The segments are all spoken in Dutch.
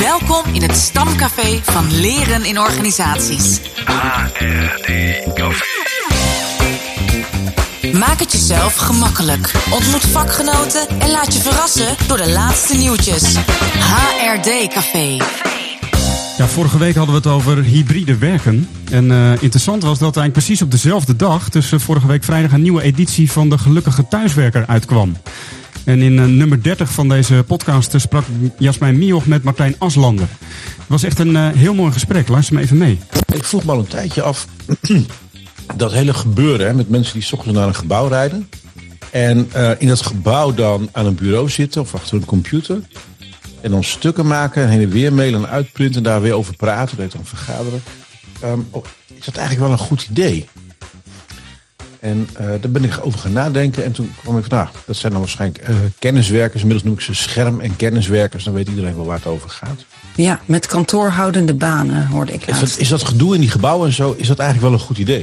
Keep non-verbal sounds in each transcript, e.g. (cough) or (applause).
Welkom in het Stamcafé van Leren in Organisaties. HRD Café. Maak het jezelf gemakkelijk. Ontmoet vakgenoten en laat je verrassen door de laatste nieuwtjes. HRD Café. Ja, vorige week hadden we het over hybride werken. En eh, interessant was dat eigenlijk precies op dezelfde dag, dus eh, vorige week vrijdag, een nieuwe editie van de Gelukkige Thuiswerker uitkwam. En in eh, nummer 30 van deze podcast sprak Jasmijn Mioch met Martijn Aslander. Het was echt een eh, heel mooi gesprek. Luister maar even mee. Ik vroeg me al een tijdje af (clears throat) dat hele gebeuren hè, met mensen die 's ochtends naar een gebouw rijden. En eh, in dat gebouw dan aan een bureau zitten of achter een computer. En dan stukken maken en heen en weer mailen en uitprinten en daar weer over praten. Dat dan vergaderen. Ehm, oh, is dat eigenlijk wel een goed idee? En eh, daar ben ik over gaan nadenken. En toen kwam ik van, nou, dat zijn dan waarschijnlijk eh, kenniswerkers. Inmiddels noem ik ze scherm- en kenniswerkers. Dan weet iedereen wel waar het over gaat. Ja, met kantoorhoudende banen hoorde ik Is dat, is dat gedoe in die gebouwen en zo, is dat eigenlijk wel een goed idee?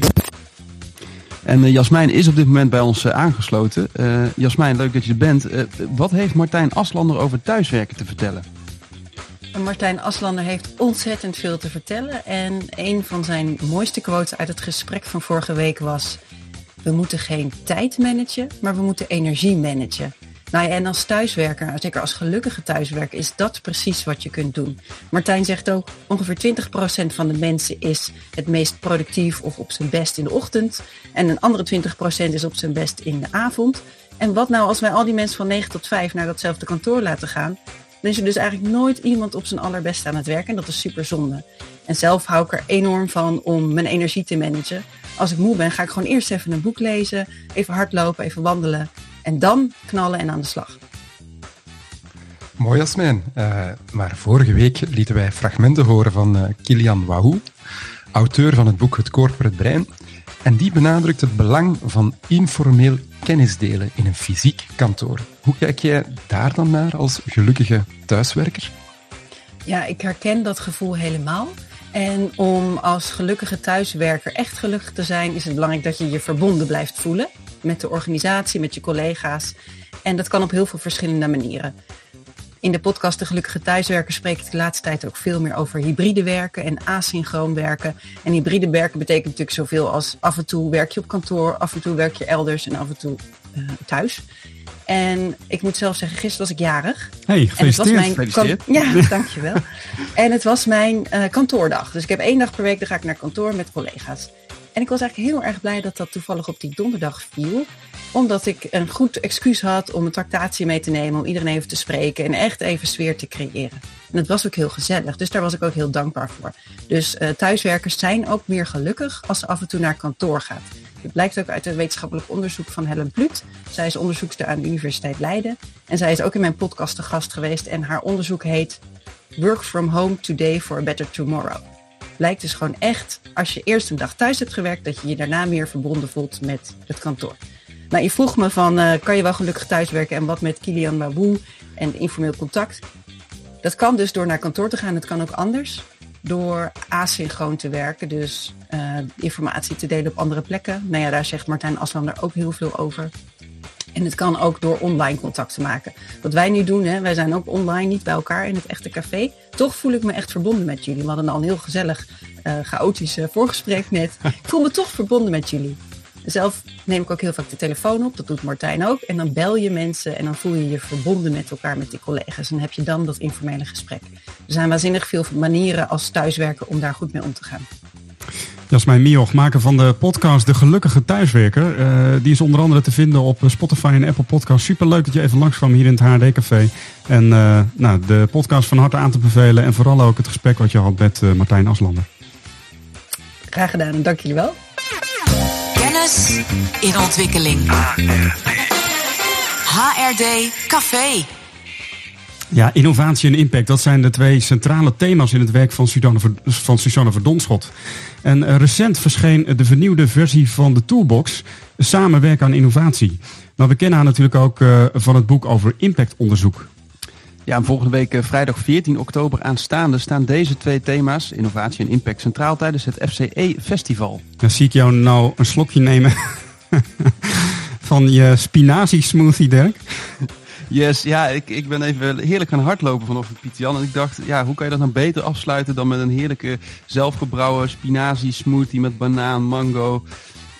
En eh, Jasmijn is op dit moment bij ons aangesloten. Eh, Jasmijn, leuk dat je er bent. Eh, wat heeft Martijn Aslander over thuiswerken te vertellen? En Martijn Aslander heeft ontzettend veel te vertellen. En een van zijn mooiste quotes uit het gesprek van vorige week was... We moeten geen tijd managen, maar we moeten energie managen. Nou en als thuiswerker, zeker als gelukkige thuiswerker, is dat precies wat je kunt doen. Martijn zegt ook, ongeveer 20% van de mensen is het meest productief of op zijn best in de ochtend. En een andere 20% is op zijn best in de avond. En wat nou als wij al die mensen van 9 tot 5 naar datzelfde kantoor laten gaan? Dan is er dus eigenlijk nooit iemand op zijn allerbeste aan het werken. En dat is super zonde. En zelf hou ik er enorm van om mijn energie te managen. Als ik moe ben, ga ik gewoon eerst even een boek lezen, even hardlopen, even wandelen. En dan knallen en aan de slag. Mooi Jasmijn. Eh, maar vorige week lieten wij fragmenten horen van eh, Kilian Wahou, auteur van het boek Het Corporate Brein. En die benadrukt het belang van informeel kennisdelen in een fysiek kantoor. Hoe kijk jij daar dan naar als gelukkige thuiswerker? Ja, ik herken dat gevoel helemaal. En om als gelukkige thuiswerker echt gelukkig te zijn, is het belangrijk dat je je verbonden blijft voelen met de organisatie, met je collega's. En dat kan op heel veel verschillende manieren. In de podcast De Gelukkige Thuiswerker spreek ik de laatste tijd ook veel meer over hybride werken en asynchroon werken. En hybride werken betekent natuurlijk zoveel als af en toe werk je op kantoor, af en toe werk je elders en af en toe eh, thuis. En ik moet zelf zeggen, gisteren was ik jarig. Hey, En het was gefeliciteerd. mijn Gefeliciteerd. kan- Ja, (laughs) dankjewel. en het was mijn eh, kantoordag. Dus ik heb één dag per week, dan ga ik naar kantoor met collega's. En ik was eigenlijk heel erg blij dat dat toevallig op die donderdag viel. Omdat ik een goed excuus had om een tractatie mee te nemen, om iedereen even te spreken en echt even sfeer te creëren. En het was ook heel gezellig, dus daar was ik ook heel dankbaar voor. Dus eh, thuiswerkers zijn ook meer gelukkig als ze af en toe naar kantoor gaat. Het blijkt ook uit het wetenschappelijk onderzoek van Helen Plut. Zij is onderzoekster aan de Universiteit Leiden. En zij is ook in mijn podcast te gast geweest. En haar onderzoek heet Work from Home Today for a Better Tomorrow. Blijkt dus gewoon echt, als je eerst een dag thuis hebt gewerkt, dat je je daarna meer verbonden voelt met het kantoor. Nou, je vroeg me van, eh, kan je wel gelukkig thuiswerken en wat met Kilian Wawoe en informeel contact? Dat kan dus door naar kantoor te gaan. Het kan ook anders. Door asynchroon te werken. Dus eh, informatie te delen op andere plekken. Nou ja, daar zegt Martijn Aslander ook heel veel over. En het kan ook door online contact te maken. Wat wij nu doen, hè, wij zijn ook online, niet bij elkaar in het echte café. Toch voel ik me echt verbonden met jullie. We hadden al een heel gezellig, eh, chaotisch eh, voorgesprek net. (laughs) Ik voel me toch verbonden met jullie. Zelf neem ik ook heel vaak de telefoon op, dat doet Martijn ook. En dan bel je mensen en dan voel je je verbonden met elkaar, met die collega's. En heb je dan dat informele gesprek. Er zijn waanzinnig veel manieren als thuiswerker om daar goed mee om te gaan. Jasmijn Mioch, maker van de podcast De Gelukkige Thuiswerker. Eh, die is onder andere te vinden op Spotify en Apple Podcasts. Superleuk dat je even langskwam hier in het HRD Café. En eh, nou, de podcast van harte aan te bevelen. En vooral ook het gesprek wat je had met eh, Martijn Aslander. Graag gedaan en dank jullie wel. Kennis in ontwikkeling. HRD Café. Ja, innovatie en impact, dat zijn de twee centrale thema's in het werk van Suzanne, van Suzanne Verdonschot. En eh, recent verscheen de vernieuwde versie van de Toolbox, Samenwerken aan Innovatie. Maar we kennen haar natuurlijk ook eh, van het boek over impactonderzoek. Ja, en volgende week eh, vrijdag 14 oktober aanstaande staan deze twee thema's, innovatie en impact, centraal tijdens het FCE Festival. Dan zie ik jou nou een slokje nemen (laughs) van je spinazie smoothie, Dirk. Yes, ja, ik, ik ben even heerlijk gaan hardlopen vanochtend, Pieter Jan. En ik dacht, ja, hoe kan je dat nou beter afsluiten dan met een heerlijke zelfgebrouwen spinazie smoothie met banaan, mango.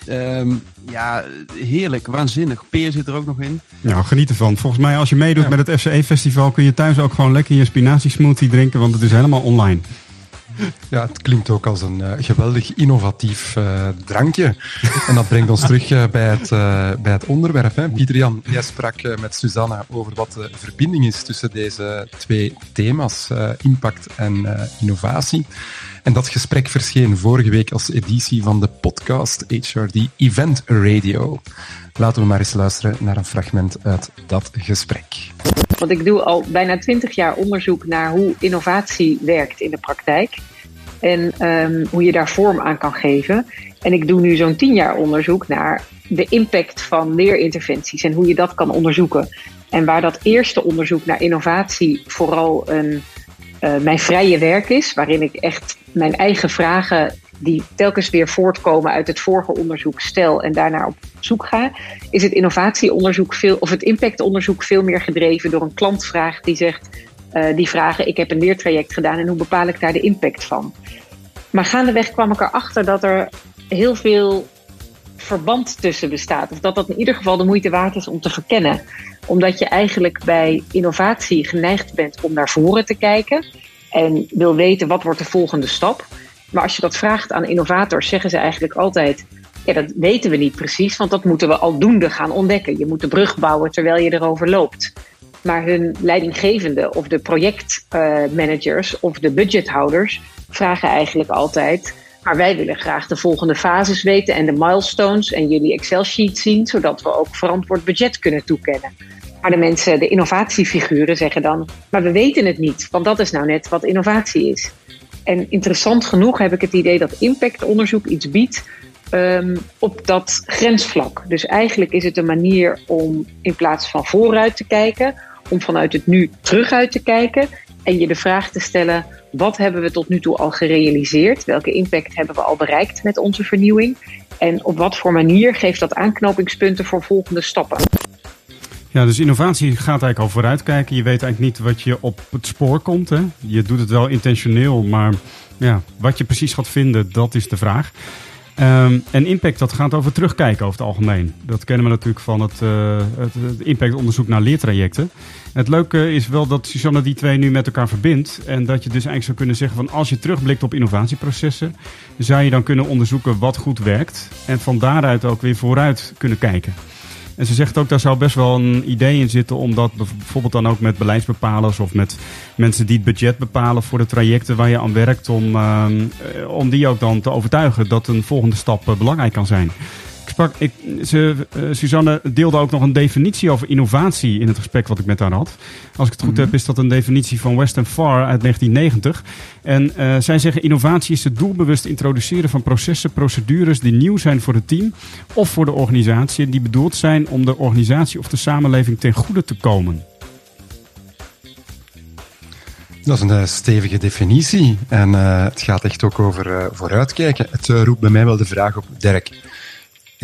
Ehm, ja, heerlijk, waanzinnig. Peer zit er ook nog in. Ja, geniet ervan. Volgens mij als je meedoet met het FCE-festival kun je thuis ook gewoon lekker je spinazie smoothie drinken, want het is helemaal online. Ja, het klinkt ook als een uh, geweldig innovatief uh, drankje. En dat brengt ons terug uh, bij, het, bij het onderwerp. Hè. Pieter Jan, jij sprak met Susanna over wat de verbinding is tussen deze twee thema's, impact en innovatie. En dat gesprek verscheen vorige week als editie van de podcast HRD Event Radio. Laten we maar eens luisteren naar een fragment uit dat gesprek. Want ik doe al bijna twintig jaar onderzoek naar hoe innovatie werkt in de praktijk. En um, hoe je daar vorm aan kan geven. En ik doe nu zo'n tien jaar onderzoek naar de impact van leerinterventies en hoe je dat kan onderzoeken. En waar dat eerste onderzoek naar innovatie vooral een, uh, mijn vrije werk is, waarin ik echt mijn eigen vragen die telkens weer voortkomen uit het vorige onderzoek stel en daarnaar op zoek ga, is het innovatieonderzoek veel, of het impactonderzoek veel meer gedreven door een klantvraag die zegt, uh, die vragen, ik heb een leertraject gedaan en hoe bepaal ik daar de impact van? Maar gaandeweg kwam ik erachter dat er heel veel verband tussen bestaat. Of dat dat in ieder geval de moeite waard is om te verkennen. Omdat je eigenlijk bij innovatie geneigd bent om naar voren te kijken. En wil weten wat wordt de volgende stap. Maar als je dat vraagt aan innovators, zeggen ze eigenlijk altijd: ja, dat weten we niet precies, want dat moeten we aldoende gaan ontdekken. Je moet de brug bouwen terwijl je erover loopt. Maar hun leidinggevende of de projectmanagers of de budgethouders vragen eigenlijk altijd. Maar wij willen graag de volgende fases weten en de milestones en jullie Excel-sheet zien, zodat we ook verantwoord budget kunnen toekennen. Maar de mensen, de innovatiefiguren, zeggen dan: Maar we weten het niet, want dat is nou net wat innovatie is. En interessant genoeg heb ik het idee dat impactonderzoek iets biedt um, op dat grensvlak. Dus eigenlijk is het een manier om in plaats van vooruit te kijken, om vanuit het nu teruguit te kijken en je de vraag te stellen: wat hebben we tot nu toe al gerealiseerd? Welke impact hebben we al bereikt met onze vernieuwing? En op wat voor manier geeft dat aanknopingspunten voor volgende stappen? Ja, dus innovatie gaat eigenlijk al vooruitkijken. Je weet eigenlijk niet wat je op het spoor komt. Hè? Je doet het wel intentioneel, maar ja, wat je precies gaat vinden, dat is de vraag. Um, en impact, dat gaat over terugkijken over het algemeen. Dat kennen we natuurlijk van het, uh, het, het impactonderzoek naar leertrajecten. Het leuke is wel dat Susanne die twee nu met elkaar verbindt. En dat je dus eigenlijk zou kunnen zeggen van als je terugblikt op innovatieprocessen, zou je dan kunnen onderzoeken wat goed werkt. En van daaruit ook weer vooruit kunnen kijken. En ze zegt ook, daar zou best wel een idee in zitten om dat bijvoorbeeld dan ook met beleidsbepalers of met mensen die het budget bepalen voor de trajecten waar je aan werkt, om, uh, om die ook dan te overtuigen dat een volgende stap uh, belangrijk kan zijn. Sprak, ik, ze, uh, Suzanne deelde ook nog een definitie over innovatie in het gesprek wat ik met haar had. Als ik het goed mm -hmm. heb, is dat een definitie van Weston Farr uit 1990. En uh, zij zeggen innovatie is het doelbewust introduceren van processen, procedures die nieuw zijn voor het team of voor de organisatie en die bedoeld zijn om de organisatie of de samenleving ten goede te komen. Dat is een uh, stevige definitie en uh, het gaat echt ook over uh, vooruitkijken. Het roept bij mij wel de vraag op, Dirk,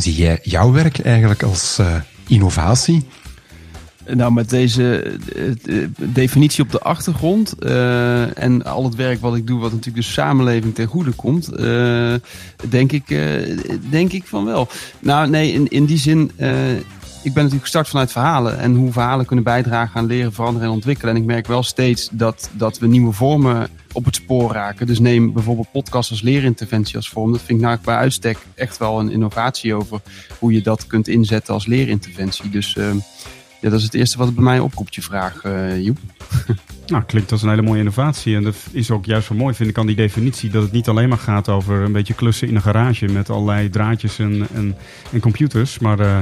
zie jij jouw werk eigenlijk als innovatie? Nou, met deze uh, definitie op de achtergrond en al het werk wat ik doe, wat natuurlijk de samenleving ten goede komt, denk, ik, denk ik van wel. Nou, nee, in, in die zin, ik ben natuurlijk gestart vanuit verhalen en hoe verhalen kunnen bijdragen aan leren, veranderen en ontwikkelen. En ik merk wel steeds dat, dat we nieuwe vormen op het spoor raken. Dus neem bijvoorbeeld podcast als leerinterventie als vorm. Dat vind ik nou bij uitstek echt wel een innovatie over hoe je dat kunt inzetten als leerinterventie. Dus ja, dat is het eerste wat het bij mij oproept, je vraag, uh, Joep. (laughs) Nou, klinkt als een hele mooie innovatie. En dat is ook juist zo mooi, vind ik, aan die definitie. Dat het niet alleen maar gaat over een beetje klussen in een garage met allerlei draadjes en, en, en computers. Maar uh,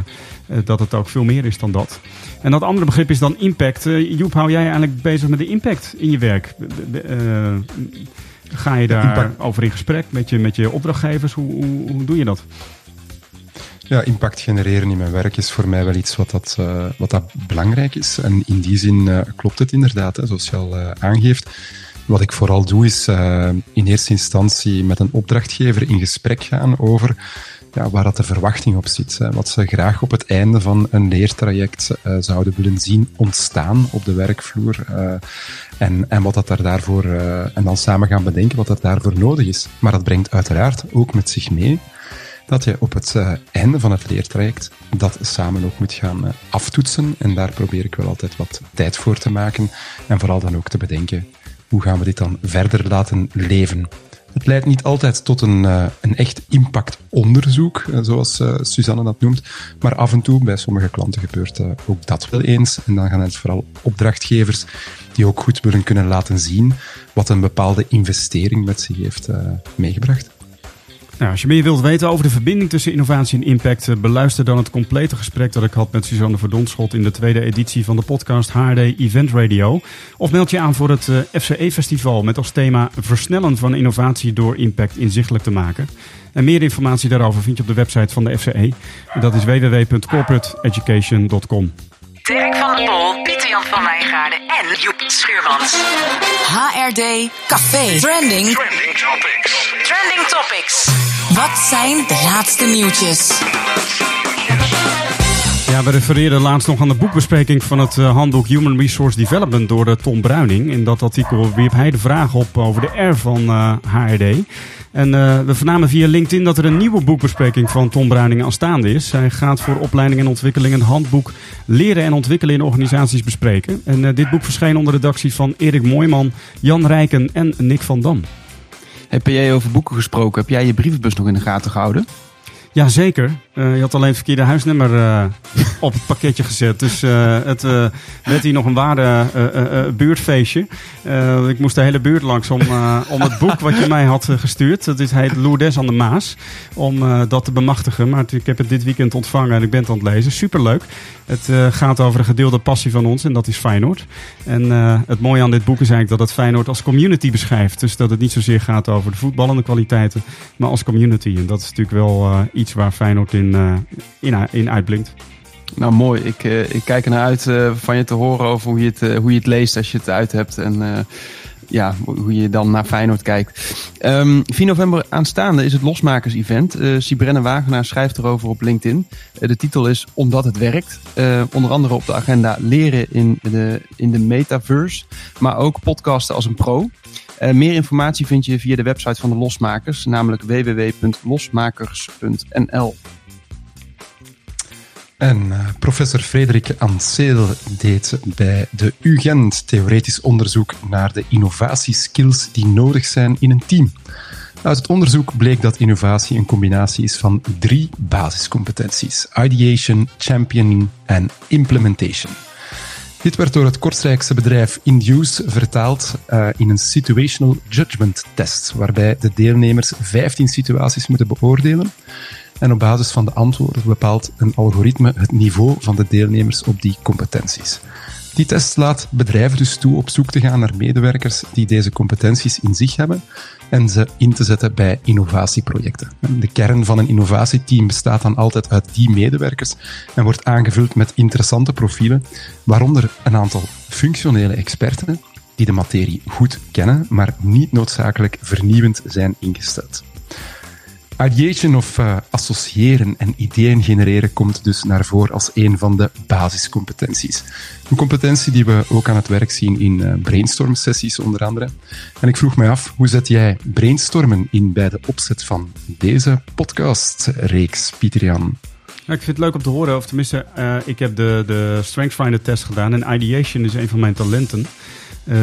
dat het ook veel meer is dan dat. En dat andere begrip is dan impact. Uh, Joep, hou jij eigenlijk bezig met de impact in je werk? ga je daar over in gesprek met je, met je opdrachtgevers? Hoe, hoe, hoe doe je dat? Ja, impact genereren in mijn werk is voor mij wel iets wat dat, uh, wat dat belangrijk is. En in die zin uh, klopt het inderdaad, hè, zoals je al uh, aangeeft. Wat ik vooral doe is in eerste instantie met een opdrachtgever in gesprek gaan over ja, waar dat de verwachting op zit. Hè. Wat ze graag op het einde van een leertraject zouden willen zien ontstaan op de werkvloer. En, en wat dat er daarvoor, en dan samen gaan bedenken wat dat daarvoor nodig is. Maar dat brengt uiteraard ook met zich mee dat je op het einde van het leertraject dat samen ook moet gaan aftoetsen. En daar probeer ik wel altijd wat tijd voor te maken. En vooral dan ook te bedenken, hoe gaan we dit dan verder laten leven? Het leidt niet altijd tot een, uh, een echt impactonderzoek, zoals Suzanne dat noemt. Maar af en toe, bij sommige klanten gebeurt ook dat wel eens. En dan gaan het vooral opdrachtgevers die ook goed willen kunnen laten zien wat een bepaalde investering met zich heeft meegebracht. Nou, als je meer wilt weten over de verbinding tussen innovatie en impact, eh, beluister dan het complete gesprek dat ik had met Suzanne Verdonschot in de tweede editie van de podcast HD Event Radio. Of meld je aan voor het eh, FCE-festival met als thema Versnellen van innovatie door impact inzichtelijk te maken. En meer informatie daarover vind je op de website van de FCE. Dat is www.corporateeducation.com. Dirk van der Pol, Pieter Jan van Wijngaarden en Joep Schuurmans. HRD Café. Trending. Trending Topics. Trending Topics. Wat zijn de laatste nieuwtjes? Ja, we refereerden laatst nog aan de boekbespreking van het uh, handboek Human Resource Development door uh, Tom Bruining. In dat artikel wierp hij de vraag op over de R van uh, HRD. En we vernamen via LinkedIn dat er een nieuwe boekbespreking van Tom Bruining aanstaande is. Hij gaat voor opleiding en ontwikkeling een handboek leren en ontwikkelen in organisaties bespreken. En dit boek verscheen onder redactie van Erik Mooijman, Jan Rijken en Nick van Dam. Heb jij over boeken gesproken? Heb jij je brievenbus nog in de gaten gehouden? Jazeker. Uh, je had alleen het verkeerde huisnummer uh, op het pakketje gezet. Dus uh, het werd hier nog een ware buurtfeestje. ik moest de hele buurt langs om, om het boek wat je mij had gestuurd. Dat is, heet Lourdes aan de Maas. Om dat te bemachtigen. Maar ik heb het dit weekend ontvangen en ik ben het aan het lezen. Superleuk. Het gaat over een gedeelde passie van ons en dat is Feyenoord. En het mooie aan dit boek is eigenlijk dat het Feyenoord als community beschrijft. Dus dat het niet zozeer gaat over de voetballende kwaliteiten, maar als community. En dat is natuurlijk wel iets waar Feyenoord in, in, in uitblinkt. Nou, mooi. Ik, uh, ik kijk er naar uit uh, van je te horen over hoe je, het, hoe je het leest als je het uit hebt. En ja, hoe je dan naar Feyenoord kijkt. Um, 4 november aanstaande is het Losmakers-event. Uh, Sibrenne Wagenaar schrijft erover op LinkedIn. De titel is Omdat het werkt. Onder andere op de agenda leren in de, in de metaverse. Maar ook podcasten als een pro. meer informatie vind je via de website van de Losmakers. Namelijk www.losmakers.nl en uh, professor Frederik Anseel deed bij de UGent theoretisch onderzoek naar de innovatieskills die nodig zijn in een team. Uit het onderzoek bleek dat innovatie een combinatie is van drie basiscompetenties: ideation, championing en implementation. Dit werd door het Kortrijkse bedrijf Induce vertaald uh, in een situational judgment test, waarbij de deelnemers 15 situaties moeten beoordelen. En op basis van de antwoorden bepaalt een algoritme het niveau van de deelnemers op die competenties. Die test laat bedrijven dus toe op zoek te gaan naar medewerkers die deze competenties in zich hebben en ze in te zetten bij innovatieprojecten. De kern van een innovatieteam bestaat dan altijd uit die medewerkers en wordt aangevuld met interessante profielen, waaronder een aantal functionele experten die de materie goed kennen, maar niet noodzakelijk vernieuwend zijn ingesteld. Ideation of uh, associëren en ideeën genereren komt dus naar voren als een van de basiscompetenties. Een competentie die we ook aan het werk zien in uh, brainstorm-sessies onder andere. En ik vroeg mij af, hoe zet jij brainstormen in bij de opzet van deze podcast-reeks, Pieter Jan? Ja, ik vind het leuk om te horen, of tenminste, uh, ik heb de, de Strengthsfinder test gedaan en ideation is een van mijn talenten.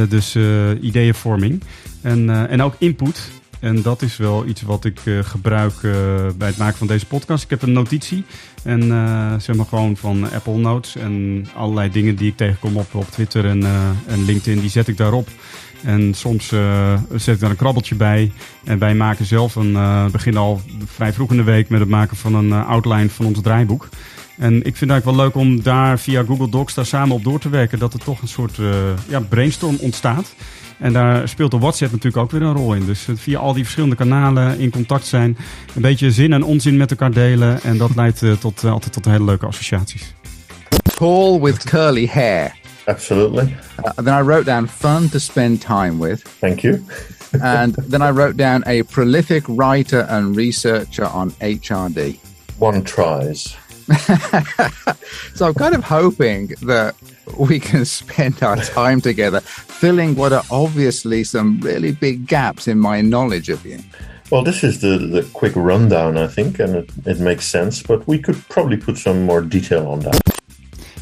dus ideeënvorming en, en ook input. En dat is wel iets wat ik uh, gebruik uh, bij het maken van deze podcast. Ik heb een notitie. En uh, zeg maar gewoon van Apple Notes. En allerlei dingen die ik tegenkom op, op Twitter en, en LinkedIn, die zet ik daarop. En soms zet ik daar een krabbeltje bij. En wij maken zelf een, beginnen al vrij vroeg in de week met het maken van een outline van ons draaiboek. En ik vind het eigenlijk wel leuk om daar via Google Docs daar samen op door te werken. Dat er toch een soort ja, brainstorm ontstaat. En daar speelt de WhatsApp natuurlijk ook weer een rol in. Dus eh, via al die verschillende kanalen in contact zijn, een beetje zin en onzin met elkaar delen. En dat leidt uh, tot, uh, altijd tot hele leuke associaties. Tall with curly hair. Absolutely. Uh, then I wrote down fun to spend time with. Thank you. (laughs) and then I wrote down a prolific writer and researcher on HRD. One tries. (laughs) So I'm kind of hoping that we can spend our time together filling what are obviously some really big gaps in my knowledge of you. Well, this is the, the quick rundown, I think, and it, it makes sense, but we could probably put some more detail on that.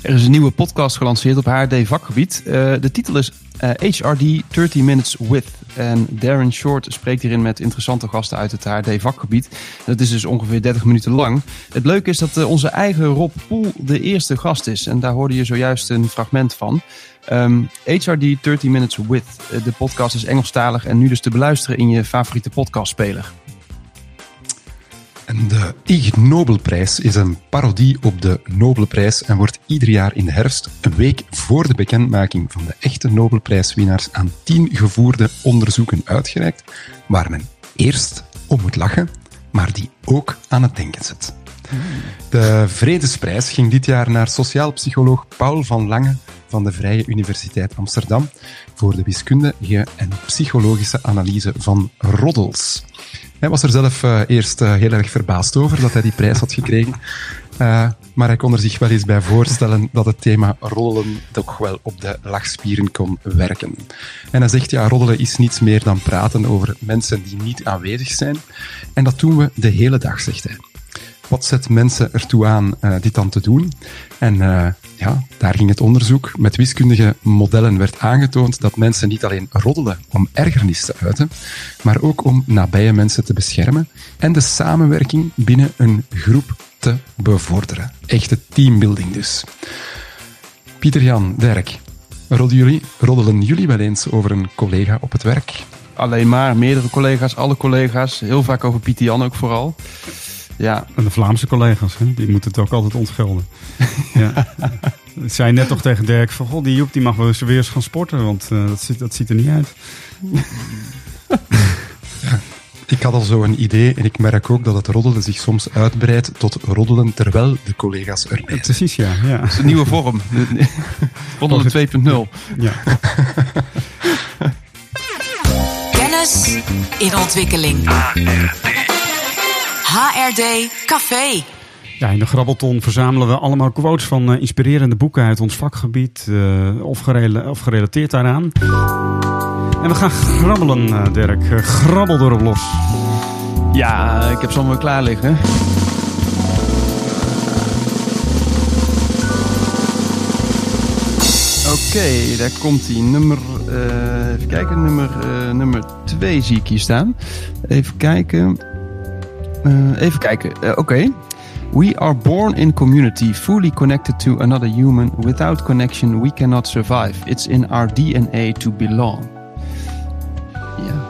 Er is een nieuwe podcast gelanceerd op HRD vakgebied. Eh, de titel is eh, HRD 30 Minutes With. En Darren Short spreekt hierin met interessante gasten uit het HRD vakgebied. Dat is dus ongeveer 30 minuten lang. Het leuke is dat eh, onze eigen Rob Poel de eerste gast is. En daar hoorde je zojuist een fragment van. Ehm, HRD 30 Minutes With. Eh, de podcast is Engelstalig en nu dus te beluisteren in je favoriete podcastspeler. De Ig Nobelprijs is een parodie op de Nobelprijs en wordt ieder jaar in de herfst, een week voor de bekendmaking van de echte Nobelprijswinnaars, aan tien gevoerde onderzoeken uitgereikt, waar men eerst om moet lachen, maar die ook aan het denken zet. De Vredesprijs ging dit jaar naar sociaal psycholoog Paul van Lange van de Vrije Universiteit Amsterdam voor de wiskundige en psychologische analyse van roddels. Hij was er zelf eh, eerst eh, heel erg verbaasd over dat hij die prijs had gekregen. Eh, maar hij kon er zich wel eens bij voorstellen dat het thema roddelen toch wel op de lachspieren kon werken. En hij zegt, ja, roddelen is niets meer dan praten over mensen die niet aanwezig zijn. En dat doen we de hele dag, zegt hij. Wat zet mensen ertoe aan eh, dit dan te doen? En eh, ja, daar ging het onderzoek. Met wiskundige modellen werd aangetoond dat mensen niet alleen roddelen om ergernis te uiten, maar ook om nabije mensen te beschermen en de samenwerking binnen een groep te bevorderen. Echte teambuilding dus. Pieter-Jan, Dirk, roddelen jullie, roddelen jullie wel eens over een collega op het werk? Alleen maar meerdere collega's, alle collega's. Heel vaak over Pieter Jan ook vooral. Ja, En de Vlaamse collega's, hè, die moeten het ook altijd ontgelden. (laughs) ja. Ik zei net toch tegen Dirk van, goh, die Joep die mag wel eens weer eens gaan sporten, want eh, dat, ziet, dat ziet er niet uit. Ik had al zo een idee en ik merk ook dat het roddelen zich soms uitbreidt tot roddelen terwijl de collega's erbij zijn. Precies, ja. ja. het is een nieuwe vorm. (laughs) Roddelen 2.0. ja. (laughs) Kennis in ontwikkeling. HRD Café. Ja, in de Grabbelton verzamelen we allemaal quotes van eh, inspirerende boeken uit ons vakgebied eh, of, gerela- of gerelateerd daaraan. En we gaan grabbelen, eh, Dirk. Eh, grabbel erop los. Ja, ik heb ze allemaal klaar liggen. Oké, daar komt hij. Nummer, eh, even kijken, nummer, eh, nummer 2 zie ik hier staan. Even kijken. Eh, even kijken, Eh, oké. We are born in community, fully connected to another human. Without connection, we cannot survive. It's in our DNA to belong. Ja.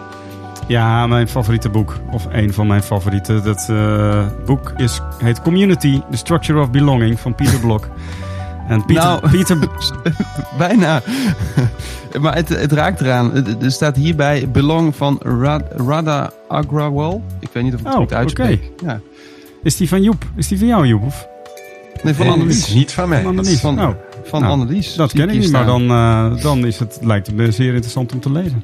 Ja, mijn favoriete boek. Of een van mijn favorieten. Dat eh, boek is, heet Community, The Structure of Belonging van Pieter Blok. (laughs) En Pieter, Nou. (laughs) Pieter, (laughs) Bijna. (laughs) maar het, het raakt eraan. Er staat hierbij belong van Ra- Radha Agrawal. Ik weet niet of ik het Oh, goed uitspreek. Ja. is die van Joep? Is die van jou, Joep? Of Nee, van Nee, Annelies. is niet van mij. van Annelies? Van, Oh, van nou, Annelies. dat ken ik niet, maar dan, eh, dan is het, lijkt het me zeer interessant om te lezen.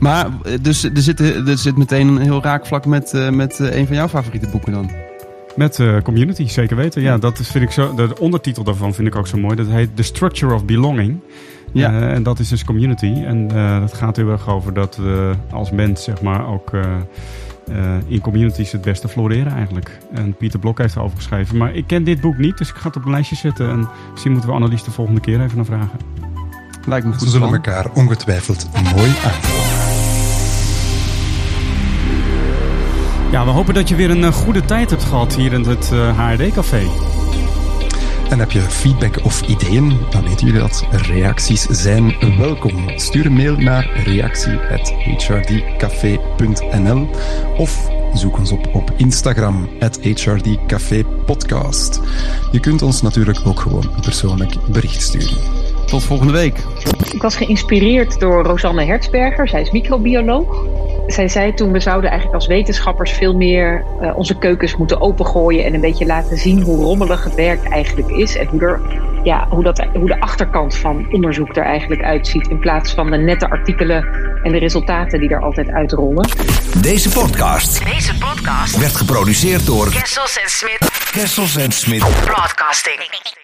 Maar eh, dus, er, zit, er zit meteen een heel raakvlak met, eh, met een van jouw favoriete boeken dan. Met eh, Community, zeker weten. Ja, dat is- vind ik zo, de ondertitel daarvan vind ik ook zo mooi. Dat heet The Structure of Belonging. Ja. Eh, en dat is dus community. En eh, dat gaat heel erg over dat we als mens zeg maar ook eh, eh, in communities het beste floreren eigenlijk. En Pieter Blok heeft erover geschreven. Maar ik ken dit boek niet, dus ik ga het op een lijstje zetten. En misschien moeten we Annelies de volgende keer even naar vragen. Lijkt me goed. Ze zullen plan. elkaar ongetwijfeld mooi aanvullen. Ja, we hopen dat je weer een eh, goede tijd hebt gehad hier in het eh, HRD-café. En heb je feedback of ideeën, dan weten jullie dat reacties zijn welkom. Stuur een mail naar reactie.hrdcafé.nl of zoek ons op op Instagram, @hrdcafépodcast. Je kunt ons natuurlijk ook gewoon een persoonlijk bericht sturen. Tot volgende week. Ik was geïnspireerd door Rosanne Hertzberger. Zij is microbioloog. Zij zei toen, we zouden eigenlijk als wetenschappers veel meer uh, onze keukens moeten opengooien en een beetje laten zien hoe rommelig het werk eigenlijk is. En hoe, er, ja, hoe, dat, hoe de achterkant van onderzoek er eigenlijk uitziet. In plaats van de nette artikelen en de resultaten die er altijd uitrollen. Deze podcast, Deze podcast werd geproduceerd door Kessels en Smit Kessels en Smit. Broadcasting.